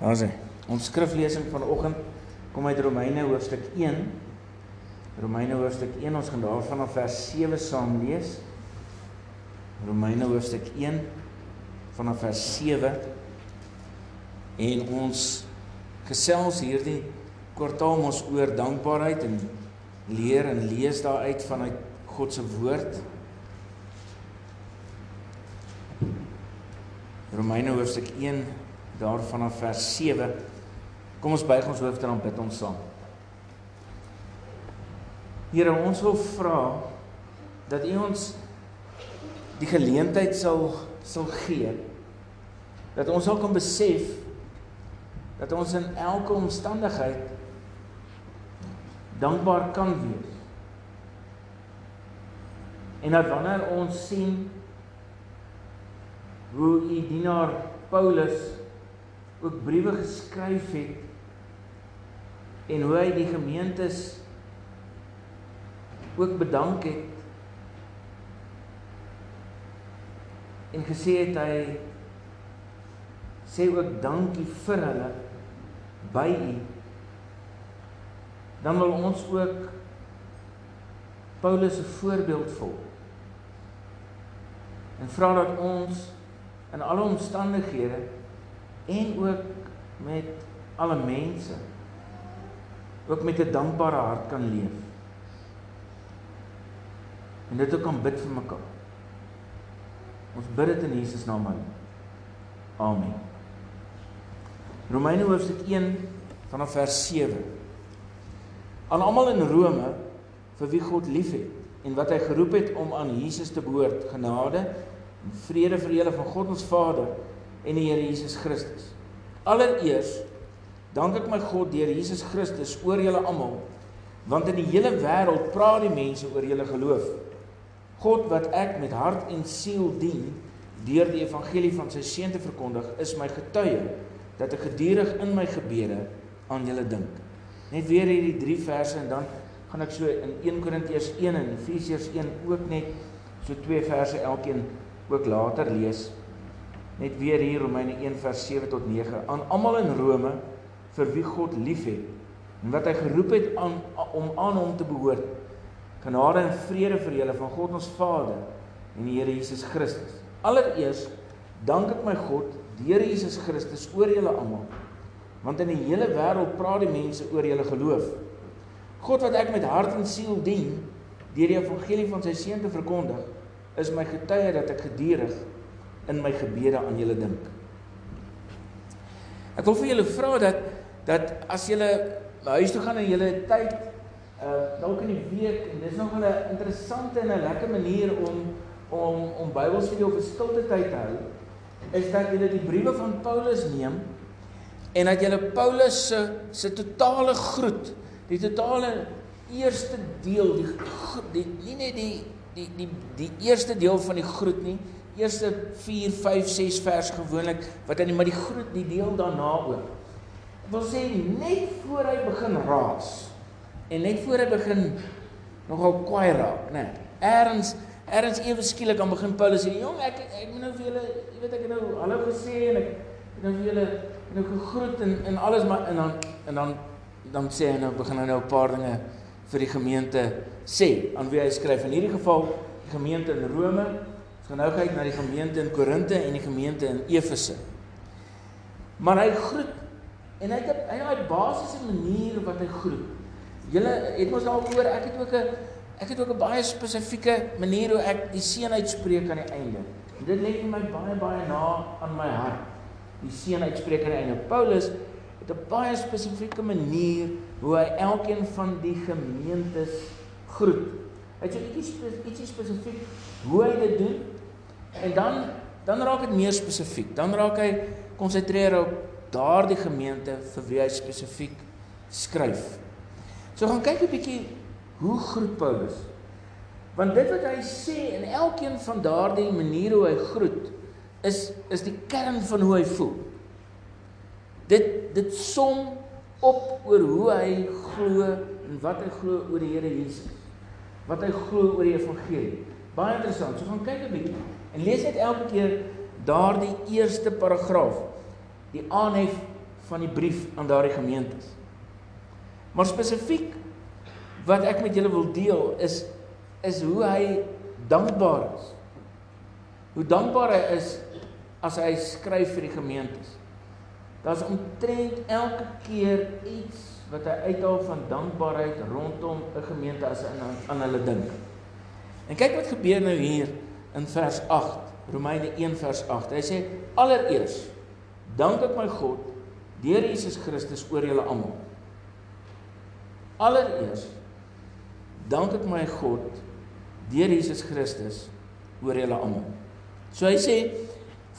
Daar's hy. Ons skriflesing vanoggend kom uit Romeine hoofstuk 1. Romeine hoofstuk 1, ons gaan daarvan af vers 7 saam lees. Romeine hoofstuk 1 vanaf vers 7. En ons gesels hierdie kwartaal ons oor dankbaarheid en leer en lees daaruit vanuit God se woord. Romeine hoofstuk 1 daarvan af vers 7. Kom ons buig ons hoofde en bid ons saam. Here, ons wil vra dat U ons die geleentheid sal sal gee dat ons sal kan besef dat ons in elke omstandigheid dankbaar kan wees. En dat wanneer ons sien hoe u dienaar Paulus ook briewe geskryf het en hoe hy die gemeentes ook bedank het en gesê het hy sê ook dankie vir hulle by u. Dan wil ons ook Paulus se voorbeeld volg en vra dat ons in alle omstandighede en ook met alle mense ook met 'n dankbare hart kan leef. En dit ook kan bid vir mekaar. Ons bid dit in Jesus naam aan. Amen. Romeine hoofstuk 1 vanaf vers 7. Aan almal in Rome vir wie God liefhet en wat hy geroep het om aan Jesus te behoort, genade en vrede vir julle van God ons Vader en die Here Jesus Christus. Allereers dank ek my God deur Jesus Christus oor julle almal, want in die hele wêreld praat die mense oor julle geloof. God wat ek met hart en siel dien deur die evangelie van sy seun te verkondig, is my getuie dat ek gedurig in my gebede aan julle dink. Net weer hierdie 3 verse en dan gaan ek so in 1 Korintiërs 1 en Efesiërs 1 ook net so 2 verse elkeen ook later lees net weer hier Romeine 1 vers 7 tot 9 aan almal in Rome vir wie God liefhet en wat hy geroep het aan om aan hom te behoort. Genade en vrede vir julle van God ons Vader en die Here Jesus Christus. Allereers dank ek my God deur Jesus Christus oor julle almal. Want in die hele wêreld praat die mense oor julle geloof. God wat ek met hart en siel dien deur die evangelie van sy seun te verkondig, is my getuie dat ek gedurig in my gebede aan julle dink. Ek wil vir julle vra dat dat as julle huis toe gaan en julle tyd uh dalk in die week en dis nog 'n interessante en 'n lekker manier om om om Bybelstudie of 'n stilte tyd te hou, is dat julle die briewe van Paulus neem en dat julle Paulus se se totale groet, die totale eerste deel, die die nie net die die die die eerste deel van die groet nie, eerste 4, 5, 6 vers gewoonlik wat hy maar die groet die deel daarna ook. Ek wil sê net voor hy begin raas en net voor hy begin nogal kwaai raak, né? Nee, erns erns ewe skielik dan begin Paulus sê, "Jong, ek ek moet nou vir julle, jy weet ek het nou hallo gesê en ek het nou vir julle nou gegroet en en alles maar en dan en dan dan sê hy nou begin hy nou 'n paar dinge vir die gemeente sê aan wie hy skryf. In hierdie geval die gemeente in Rome gaan nou kyk na die gemeente in Korinte en die gemeente in Efese. Maar hy groet en hy het hy het 'n basiese manier wat hy groet. Julle het mos al hoor ek het ook 'n ek het ook 'n baie spesifieke manier hoe ek die seën uitspreek aan die einde. En dit lê vir my baie baie na aan my hart. Die seën uitspreek aan die einde. Paulus het 'n baie spesifieke manier hoe hy elkeen van die gemeentes groet. Hy het ietsie ietsie spesifiek hoe hy dit doen En dan dan raak dit meer spesifiek. Dan raak hy konsentreer op daardie gemeente vir wie hy spesifiek skryf. So gaan kyk 'n bietjie hoe groet Paulus. Want dit wat hy sê in elkeen van daardie maniere hoe hy groet is is die kern van hoe hy voel. Dit dit som op oor hoe hy glo en wat hy glo oor die Here Jesus. Wat hy glo oor die evangelie. Baie interessant. So gaan kyk 'n bietjie En lees net elke keer daardie eerste paragraaf. Die aanhef van die brief aan daardie gemeentes. Maar spesifiek wat ek met julle wil deel is is hoe hy dankbaar is. Hoe dankbaar hy is as hy skryf vir die gemeentes. Daar's omtrent elke keer iets wat hy uithaal van dankbaarheid rondom 'n gemeente as hy aan, aan hulle dink. En kyk wat gebeur nou hier in vers 8, Romeine 1 vers 8. Hy sê allereers dank ek my God deur Jesus Christus oor julle almal. Allereers dank ek my God deur Jesus Christus oor julle almal. So hy sê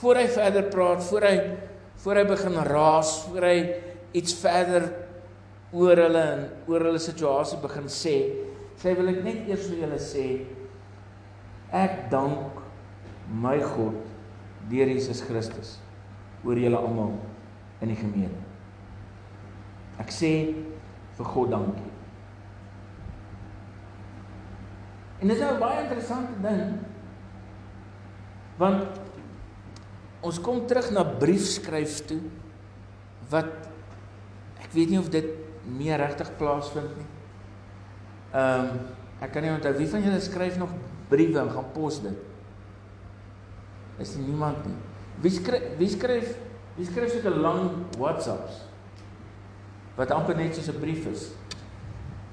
voor hy verder praat, voor hy voor hy begin raas, voor hy iets verder oor hulle en oor hulle situasie begin sê, sê wil ek net eers vir julle sê ek dank my God deur Jesus Christus oor julle almal in die gemeente. Ek sê vir God dankie. En dit is nou 'n baie interessante ding want ons kom terug na briefskryf toe wat ek weet nie of dit meer regtig plaasvind nie. Ehm um, ek kan nie onthou wie van julle skryf nog briewe en gaan pos dit. Is nie niemand nie. Wie skryf wie skryf wie skryf 'n lang WhatsApps wat amper net soos 'n brief is.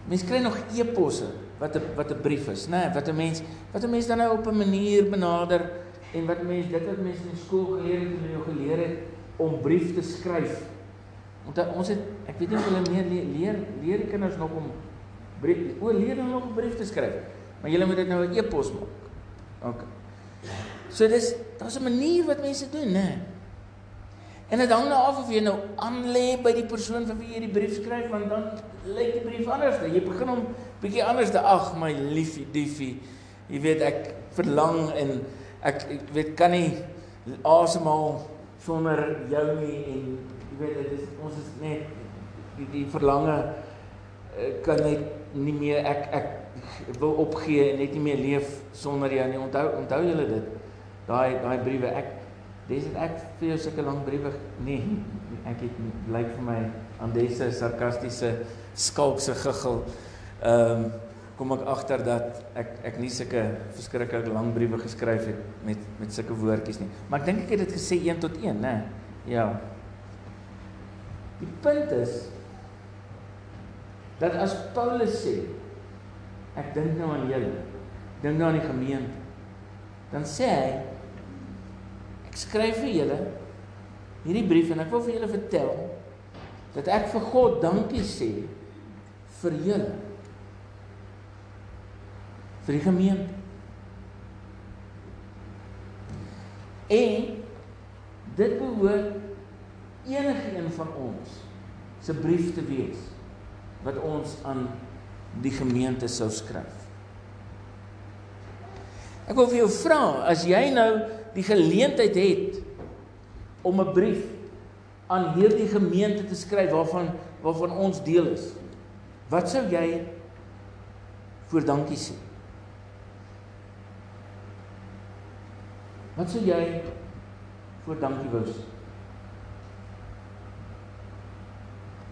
Mense kry nog e-posse wat 'n wat 'n brief is, né? Nee, wat 'n mens wat 'n mens dan nou op 'n manier benader en wat mense dit wat mense in skool geleer het en jou geleer het om brief te skryf. Want ons het ek weet nie of hulle meer leer, leer die kinders nog om brief o leer hulle nog 'n brief te skryf. Maar julle moet dit nou 'n e-pos maak. OK. So dis daar's 'n manier wat mense doen, né? Nee. En dit hang nou af of jy nou aan lê by die persoon vir wie jy die brief skryf want dan lyk die brief anders. Jy begin hom bietjie anders te ag, my liefie, diefie. Jy weet ek verlang en ek ek weet kan nie asemhaal sonder jou nie en jy weet dit is ons is net die, die verlange eh, kan net nie meer ek ek wil opgee en net nie meer leef sonder jou nie. Onthou onthou julle dit. Daai daai briewe ek Dis dit ek vir jou sulke lang briewe nee, ek het lyk vir my aan dese sarkastiese skalkse giggel. Ehm um, kom ek agter dat ek ek nie sulke verskriklik lang briewe geskryf het met met sulke woordjies nie. Maar ek dink ek het dit gesê 1 tot 1, né? Ja. Die punt is dat as Paulus sê ek dink nou aan julle, dink nou aan die gemeente, dan sê hy skryf vir julle hierdie brief en ek wil vir julle vertel dat ek vir God dankie sê vir julle vir die gemeente. En dit behoort enige een van ons se brief te wees wat ons aan die gemeente sou skryf. Ek wil vir jou vra as jy nou die geleentheid het om 'n brief aan hierdie gemeente te skryf waarvan waarvan ons deel is. Wat sou jy voor dankie sê? Wat sou jy voor dankie wou sê?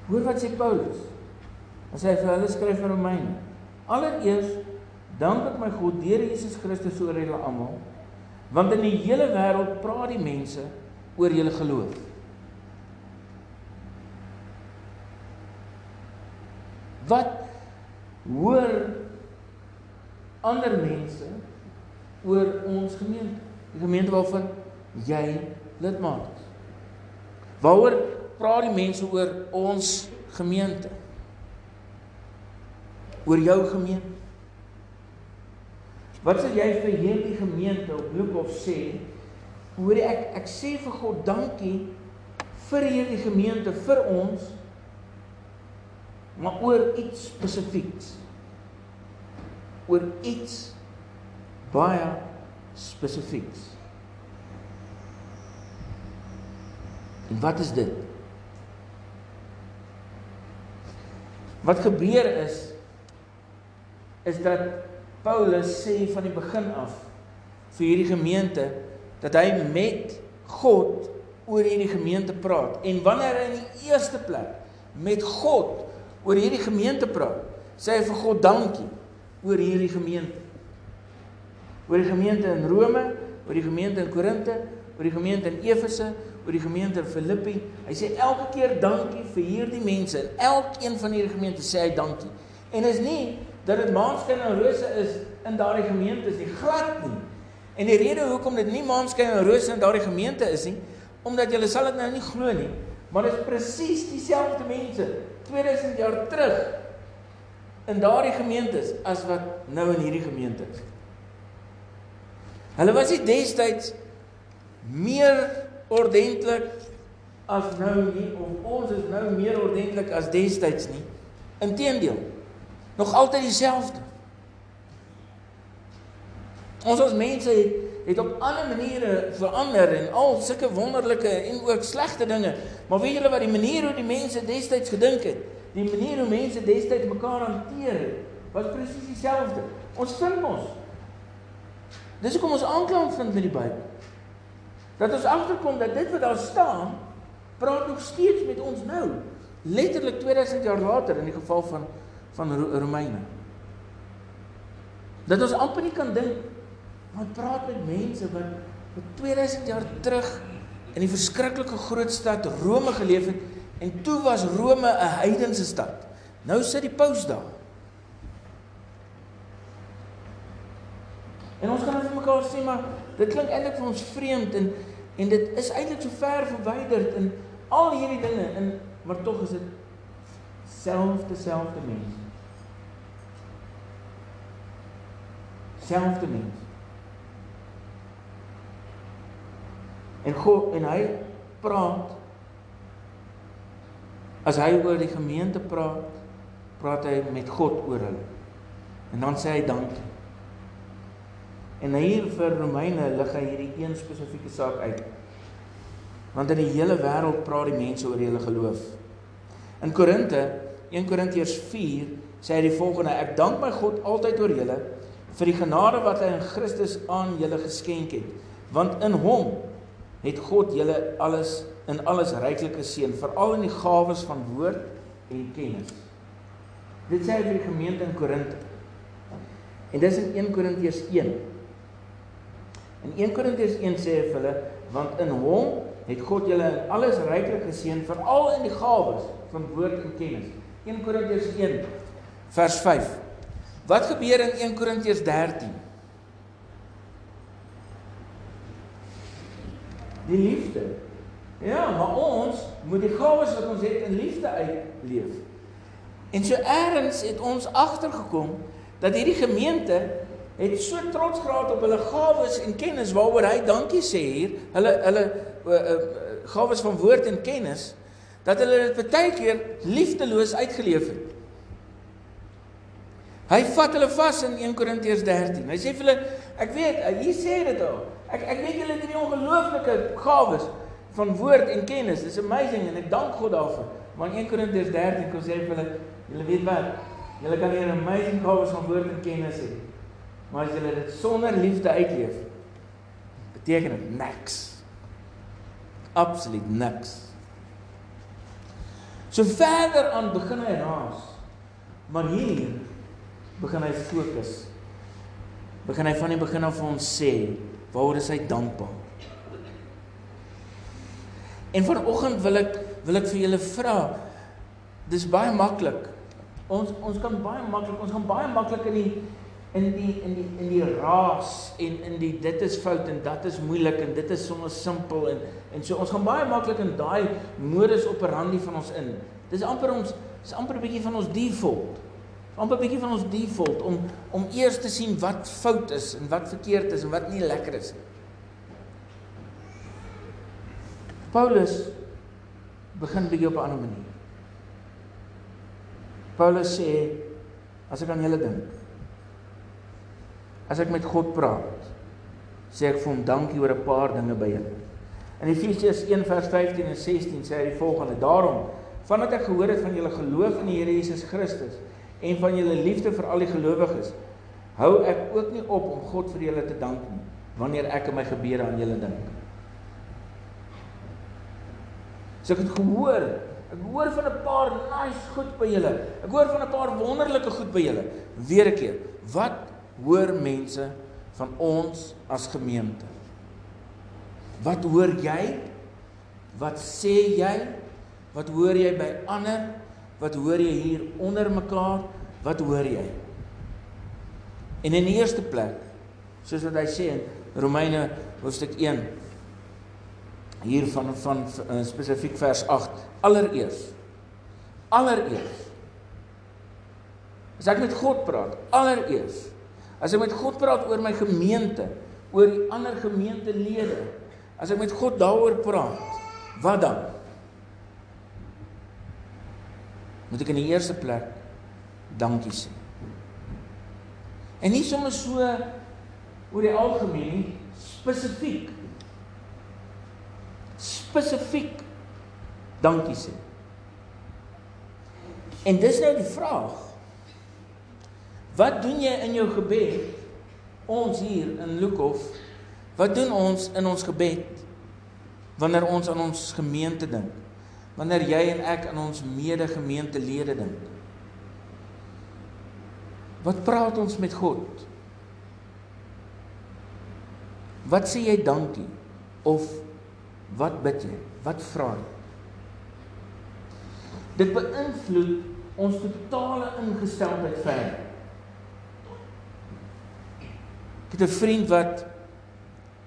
Hoor wat sê Paulus? As hy vir hulle skryf in Romeine. Allereers dank ek my God deur Jesus Christus oor julle almal Want in die hele wêreld praat die mense oor julle geloof. Wat hoor ander mense oor ons gemeente? Die gemeente waarvan jy lidmaat is. Waaroor praat die mense oor ons gemeente? Oor jou gemeente? Wat sal jy vir hierdie gemeente op Bloekhof sê? Hoor ek ek sê vir God dankie vir hierdie gemeente vir ons maar oor iets spesifieks. Oor iets baie spesifieks. En wat is dit? Wat gebeur is is dat Paulus sê van die begin af vir hierdie gemeente dat hy met God oor hierdie gemeente praat en wanneer hy in die eerste plek met God oor hierdie gemeente praat, sê hy vir God dankie oor hierdie gemeente. Oor die gemeente in Rome, oor die gemeente in Korinte, oor die gemeente in Efese, oor die gemeente in Filippi. Hy sê elke keer dankie vir hierdie mense. In elkeen van hierdie gemeente sê hy dankie. En is nie dat dit maanskyn en rose is in daardie gemeentes nie, glad nie. En die rede hoekom dit nie maanskyn en rose in daardie gemeente is nie, omdat julle sal dit nou nie glo nie, maar dit is presies dieselfde mense 2000 jaar terug in daardie gemeentes as wat nou in hierdie gemeente is. Hulle was nie destyds meer ordentlik as nou nie of ons is nou meer ordentlik as destyds nie. Inteendeel, nog altyd dieselfde. Ons as mense het het op ander maniere verander en al sulke wonderlike en ook slegte dinge. Maar weet julle wat die manier hoe die mense destyds gedink het? Die manier hoe mense destyds mekaar hanteer het, was presies dieselfde. Ons vind ons. Dis hoekom ons aanklank vind met die Bybel. Dat ons agterkom dat dit wat daar staan, praat nog steeds met ons nou. Letterlik 2000 jaar later in die geval van van Romeine. Dat ons amper nie kan dink Maar praat met mense wat wat 2000 jaar terug in die verskriklike groot stad Rome geleef het en toe was Rome 'n heidense stad. Nou sit die paus daar. En ons kan vir mekaar sê maar dit klink eintlik vir ons vreemd en en dit is eintlik so ver verwyderd in al hierdie dinge in maar tog is dit selfde selfde mense. Selfde mense. En God en hy praat as hy oor die gemeente praat, praat hy met God oor hulle. En dan sê hy dankie. En hier vir Romeine lig hy hierdie een spesifieke saak uit. Want in die hele wêreld praat die mense oor hulle geloof. In Korinte, 1 Korintiërs 4, sê hy die volgende: Ek dank my God altyd oor julle vir die genade wat hy in Christus aan julle geskenk het, want in hom het God julle alles in alles ryklik geseën, veral in die gawes van woord en kennis. Dit sê hy vir die gemeente in Korinthe. En dis in 1 Korintiërs 1. In 1 Korintiërs 1 sê hy vir hulle, want in hom het God julle in alles ryklik geseën, veral in die gawes van woord en kennis. 1 Korintiërs 1 vers 5. Wat gebeur in 1 Korintiërs 13? die liefde. Ja, maar ons moet die gawes wat ons het in liefde uitleef. En so eers het ons agtergekom dat hierdie gemeente het so trots geraak op hulle gawes en kennis waaroor hy dankie sê hier, hulle hulle uh, uh, gawes van woord en kennis dat hulle dit baie keer liefdeloos uitgeleef het. Hy vat hulle vas in 1 Korintiërs 13. Hy sê vir hulle, ek weet, hier sê dit al. Ek ek weet julle het hierdie ongelooflike gawes van woord en kennis. It's amazing en ek dank God daarvoor. Maar 1 Korintiërs 13 kom sê vir hulle, julle weet wat? Julle kan hier 'n amazing gawes van woord en kennis hê. Maar as julle dit sonder liefde uitleef, beteken dit niks. Absoluut niks. So verder aan begin hy raas. Maar hier begin hy fokus. Begin hy van die begin af vir ons sê Waaroor is hy dankbaar? En vanoggend wil ek wil ek vir julle vra. Dis baie maklik. Ons ons kan baie maklik, ons gaan baie maklik in die in die in die in die raas en in die dit is fout en dat is moeilik en dit is sommer simpel en en so ons gaan baie maklik in daai modus operandi van ons in. Dis amper ons is amper 'n bietjie van ons default amper 'n bietjie van ons default om om eers te sien wat fout is en wat verkeerd is en wat nie lekker is nie. Paulus begin bietjie op 'n ander manier. Paulus sê as ek aan julle dink as ek met God praat sê ek vir hom dankie oor 'n paar dinge by julle. In Efesiërs 1:15 en 16 sê hy die volgende: Daarom, vandat ek gehoor het van julle geloof in die Here Jesus Christus en van julle liefde vir al die gelowiges, hou ek ook nie op om God vir julle te dank nie wanneer ek in my gebede aan julle dink. So ek het gehoor, ek hoor van 'n paar nice goed by julle. Ek hoor van 'n paar wonderlike goed by julle. Weer 'n keer, wat hoor mense van ons as gemeente? Wat hoor jy? Wat sê jy? Wat hoor jy by ander? Wat hoor jy hier onder mekaar? Wat hoor jy? En in die eerste plek, soos wat hy sê in Romeine hoofstuk 1 hier van van uh, spesifiek vers 8 allereers allereers as ek met God praat allereers as ek met God praat oor my gemeente oor die ander gemeentelede as ek met God daaroor praat wat dan moet ek in die eerste plek dankie sê en nie sommer so oor die algemeen spesifiek spesifiek dankie sê. En dis nou die vraag. Wat doen jy in jou gebed? Ons hier in Lukhof, wat doen ons in ons gebed wanneer ons aan ons gemeente dink? Wanneer jy en ek aan ons medegemeentelede dink? Wat praat ons met God? Wat sê jy dankie of Wat bid jy? Wat vra jy? Dit beïnvloed ons totale ingesteldheid verder. Ek het 'n vriend wat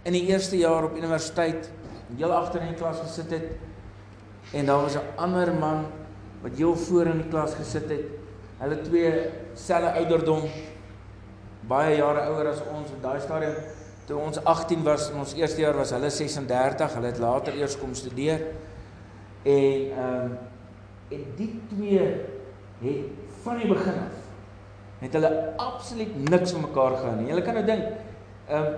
in die eerste jaar op universiteit heel agter in die klas gesit het en daar was 'n ander man wat heel voor in die klas gesit het. Hulle twee selfe ouderdom baie jare ouer as ons op daai stadium toe ons 18 was in ons eerste jaar was hulle 36, hulle het later eers kom studeer. En ehm um, en die twee het van die begin af het hulle absoluut niks van mekaar gehou nie. Jy kan nou dink, ehm um,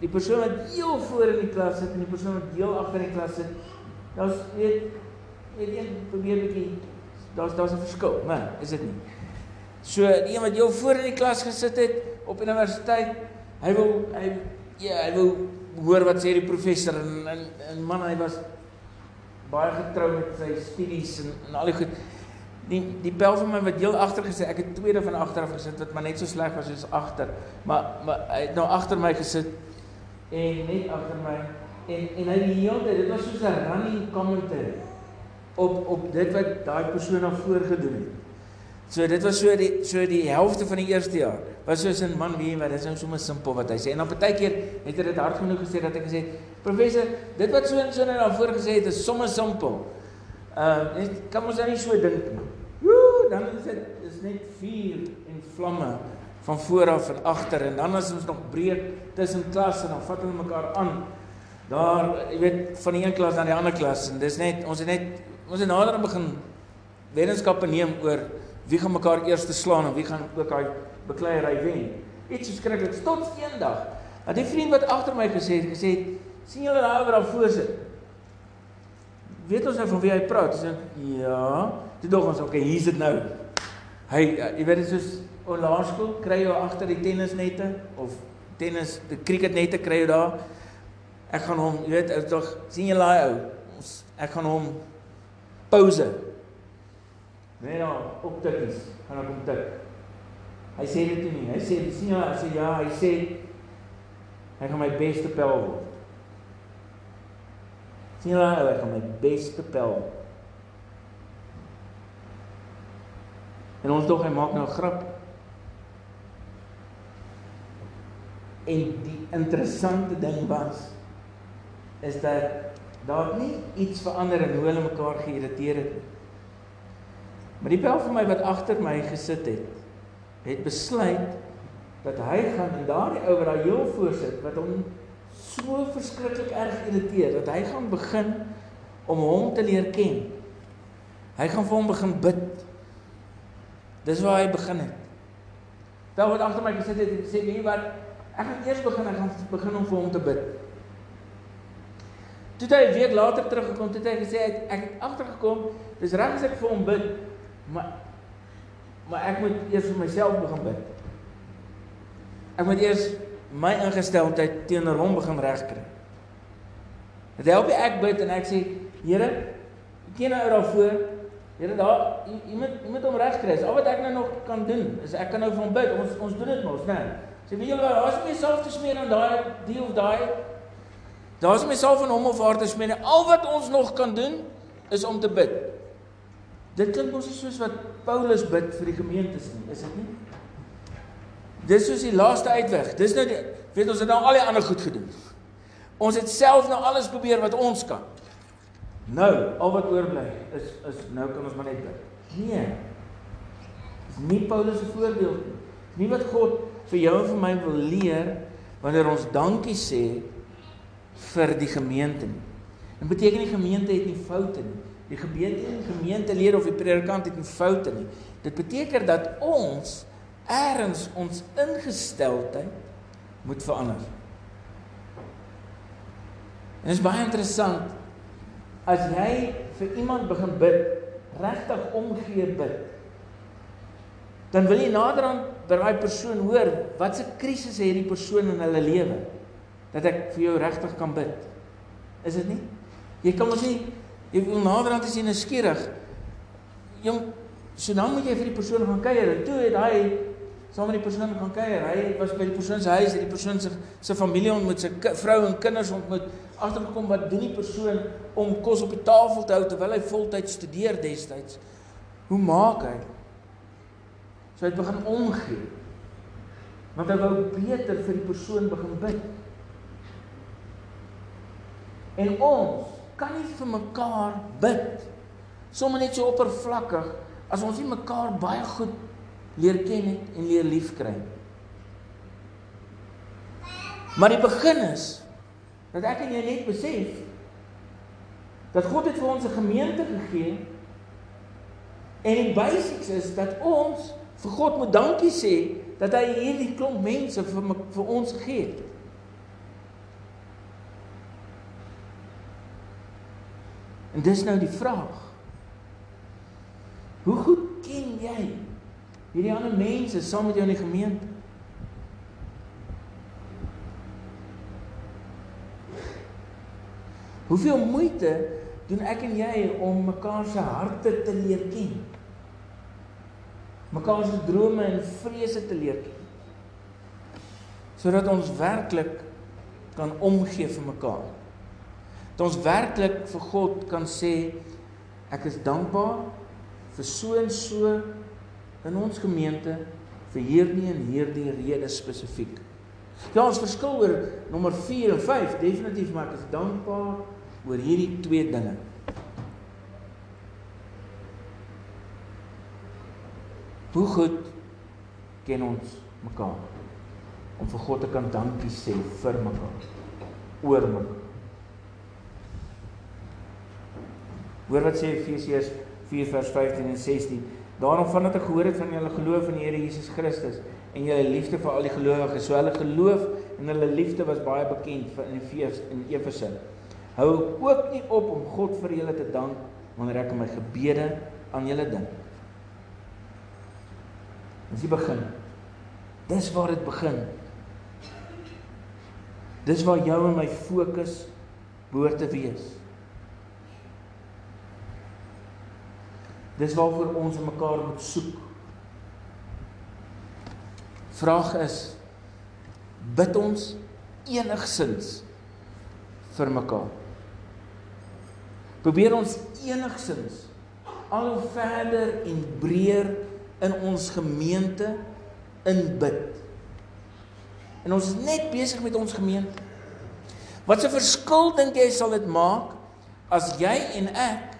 die persoon wat heel voor in die klas sit en die persoon wat heel agter in die klas sit, daar's weet weet een probeer bietjie daar's daar's 'n verskil, maar is dit nie? So die een wat heel voor in die klas gesit het op universiteit, hy wil hy ja, hy wou hoor wat sê die professor en en, en man hy was baie getrou met sy studies en en al die goed. Die die bel van my wat heel agter gesê, ek het tweede van agter af gesit wat maar net so sleg was soos agter. Maar maar hy het nou agter my gesit en net agter my en en hy die hele tyd, dit was soos 'n running commentary op op dit wat daai persoon na voorgedoen het. So dit was so die so die helfte van die eerste jaar. Was soos 'n man wie wat dit is nou sommer simpel wat hy sê. En dan partykeer het hy dit hard genoeg gesê dat ek gesê, "Professor, dit wat so en so net daarvoor gesê het is sommer simpel." Ehm uh, kan ons dan nie so dink nie. Woe, dan is dit is net vuur en vlamme van voor af en agter en dan as ons nog breek tussen klasse en dan vat hulle mekaar aan. Daar, jy weet, van die een klas na die ander klas en dis net ons het net ons het nader begin wetenskappe neem oor wie gaan mekaar eers te slaan en wie gaan ook daai bekleierery wen. Iets verskriklik tot eendag. Dat die vriend wat agter my gesê het, gesê het, sien julle daar oor daar voor sit. Weet ons nou van wie hy praat? Dis ja, dit dog ons okay, hier's dit nou. Hy jy weet dit soos op laerskool kry jy agter die tennisnette of tennis die cricketnette kry jy daar. Ek gaan hom, jy weet, ek tog sien jy daai ou. Ek gaan hom pause Nee nou, op tikkies, gaan ek hom tik. Hy sê dit nie. Hy sê sien jy, hy sê ja, hy sê hy gaan my beste pel word. Sien jy, hy gaan my beste pel. En ons dog hy maak nou 'n grap. En die interessante ding was is dat daar nie iets verander in hoe hulle mekaar geïrriteer het nie. Maar die pel van my wat agter my gesit het, het besluit dat hy gaan en daardie ou wat daar heel voor sit wat hom so verskriklik erg irriteer dat hy gaan begin om hom te leer ken. Hy gaan vir hom begin bid. Dis waar hy begin het. Pel wat agter my gesit het, het sê nee wat ek gaan eers begin, ek gaan begin om vir hom te bid. Toe hy 'n week later teruggekom het, het hy gesê ek het agtergekom, dis reg as ek vir hom bid, Maar maar ek moet eers vir myself begin bid. Ek moet eers my ingesteldheid teenoor hom begin regkry. Dit help ek bid en ek sê, Here, ken nou daarvoor. Here daar jy, jy moet jy moet hom regkry. Al wat ek nou nog kan doen is ek kan nou van bid. Ons ons doen dit mos, né? Sê weet julle wat, daar's nie self te smeer aan daai die of daai. Daar's nie self van hom of haar te smeer nie. Al wat ons nog kan doen is om te bid. Dit klink mos soos wat Paulus bid vir die gemeentes nie, is dit nie? Dis soos die laaste uitweg. Dis nou die, weet ons het nou al die ander goed gedoen. Ons het self nou alles probeer wat ons kan. Nou, al wat oorbly is is nou kan ons maar net bid. Nee. Dis nie Paulus se voorbeeld nie. Nie wat God vir jou en vir my wil leer wanneer ons dankie sê vir die gemeente nie. Dit beteken die gemeente het nie foute nie. Die gemeente en gemeentelede of die predikant het nie foute nie. Dit beteken dat ons eers ons ingesteldheid moet verander. En dit is baie interessant as jy vir iemand begin bid, regtig omgee bid. Dan wil jy naderhand by daai persoon hoor wat se krisis het hierdie persoon in hulle lewe dat ek vir jou regtig kan bid. Is dit nie? Jy kan mos nie jy wil naderhand as jy nou skieurig jong so dan moet jy vir die persoon gaan kuier en toe het hy saam met die persoon gaan kuier. Hy was by die persoon se huis, het die persoon se se familie ontmoet, sy vrou en kinders ontmoet. Agtergekom wat doen die persoon om kos op die tafel te hou terwyl hy voltyds studeer destyds? Hoe maak hy? So hy het begin omgee. Want hy wou beter vir die persoon begin bid. En ons kan nie vir mekaar bid sommer net so oppervlakkig as ons nie mekaar baie goed leer ken het en leer liefkry. Maar die begin is dat ek en jy net besef dat God het vir ons 'n gemeente gegee en die basics is dat ons vir God moet dankie sê dat hy hierdie klomp mense vir vir ons gegee het. En dis nou die vraag. Hoe goed ken jy hierdie ander mense saam met jou in die gemeente? Hoeveel moeite doen ek en jy om mekaar se harte te leer ken? Mekaar se drome en vrese te leer ken. Sodat ons werklik kan omgee vir mekaar. Dat ons werklik vir God kan sê ek is dankbaar vir so en so in ons gemeente vir hierdie en hierdie rede spesifiek. Ja, ons verskil oor nommer 4 en 5, definitief maar ek is dankbaar oor hierdie twee dinge. Hoe goed ken ons mekaar om vir God te kan dankie sê vir mekaar oor mekaar. Hoor wat sê Efesiërs 4 vers 15 en 16. Daarom vandat ek gehoor het van julle geloof in die Here Jesus Christus en julle liefde vir al die gelowiges, so hulle geloof en hulle liefde was baie bekend vir in Efes in Efese. Hou ook nie op om God vir julle te dank wanneer ek in my gebede aan julle dink. Dis die begin. Dis waar dit begin. Dis waar jou en my fokus behoort te wees. Dis waarvoor ons mekaar moet soek. Vraag is bid ons enigsins vir mekaar. Probeer ons enigsins al hoe verder en breër in ons gemeente inbid. En ons is net besig met ons gemeente. Wat 'n verskil dink jy sal dit maak as jy en ek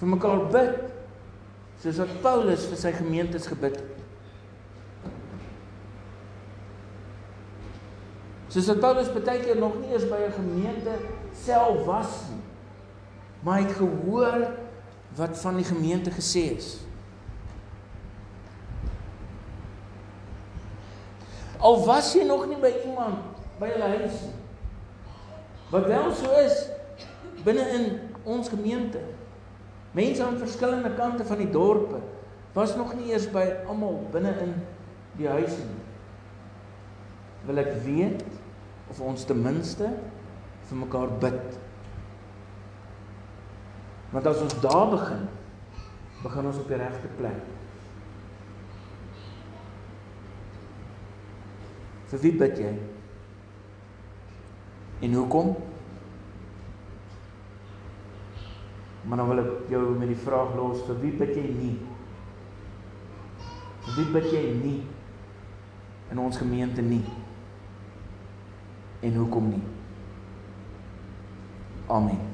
vir mekaar bid soos wat Paulus vir sy gemeentes gebid het. Soos wat Paulus baie keer nog nie eens by 'n gemeente self was nie. Maar hy het gehoor wat van die gemeente gesê is. Al was jy nog nie by iemand by hulle huis nie. Wat wel so is binne in ons gemeente. Mense aan verskillende kante van die dorpe was nog nie eers by almal binne in die huise nie. Wil ek weet of ons ten minste vir mekaar bid. Want as ons daar begin, begin ons op die regte plek. Vir wie bid jy? En hoekom? Maar dan wil ek jou met die vraag los, vir wie bid jy nie? Vir wie bid jy nie in ons gemeente nie? En hoekom nie? Amen.